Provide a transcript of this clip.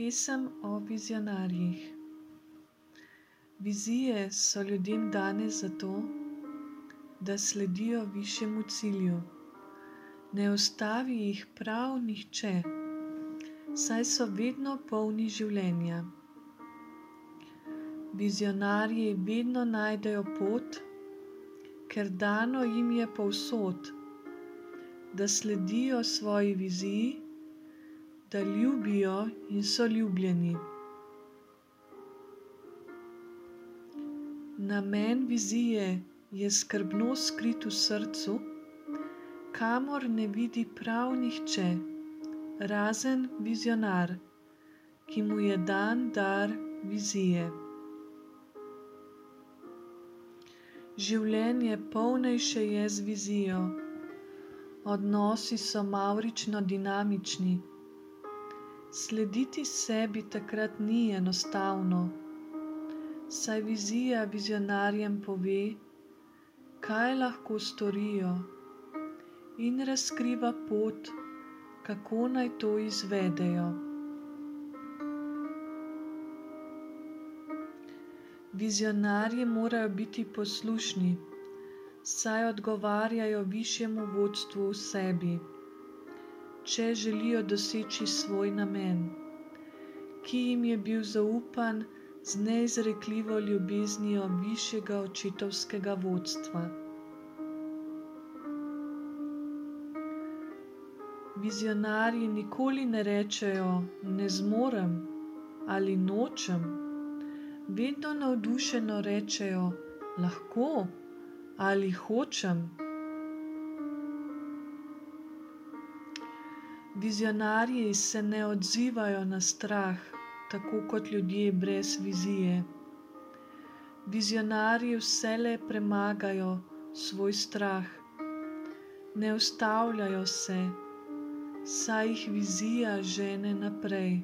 Pesem o vizionarjih. Vizije so ljudem dane zato, da sledijo višjemu cilju. Ne ustavi jih prav nihče, saj so vedno polni življenja. Vizionarji vedno najdejo pot, ker dano jim je povsod, da sledijo svoji viziji da ljubijo in so ljubljeni. Namen vizije je skrbno skrit v srcu, kamor ne vidi prav nihče, razen vizionar, ki mu je dan dar vizije. Življenje polnejše je z vizijo, odnosi so mavrično dinamični. Slediti sebi takrat ni enostavno, saj vizija vizionarjem pove, kaj lahko storijo, in razkriva pot, kako naj to izvedejo. Vizionarji morajo biti poslušni, saj odgovarjajo višjemu vodstvu v sebi če želijo doseči svoj namen, ki jim je bil zaupan z neizrekljivo ljubeznijo višjega očetovskega vodstva. Vizionarji nikoli ne rečejo: Ne zmorem ali nočem, vedno navdušeno rečejo: Lahko ali hočem. Vizionarji se ne odzivajo na strah, tako kot ljudje brez vizije. Vizionarji vselej premagajo svoj strah, ne ustavljajo se, saj jih vizija žene naprej.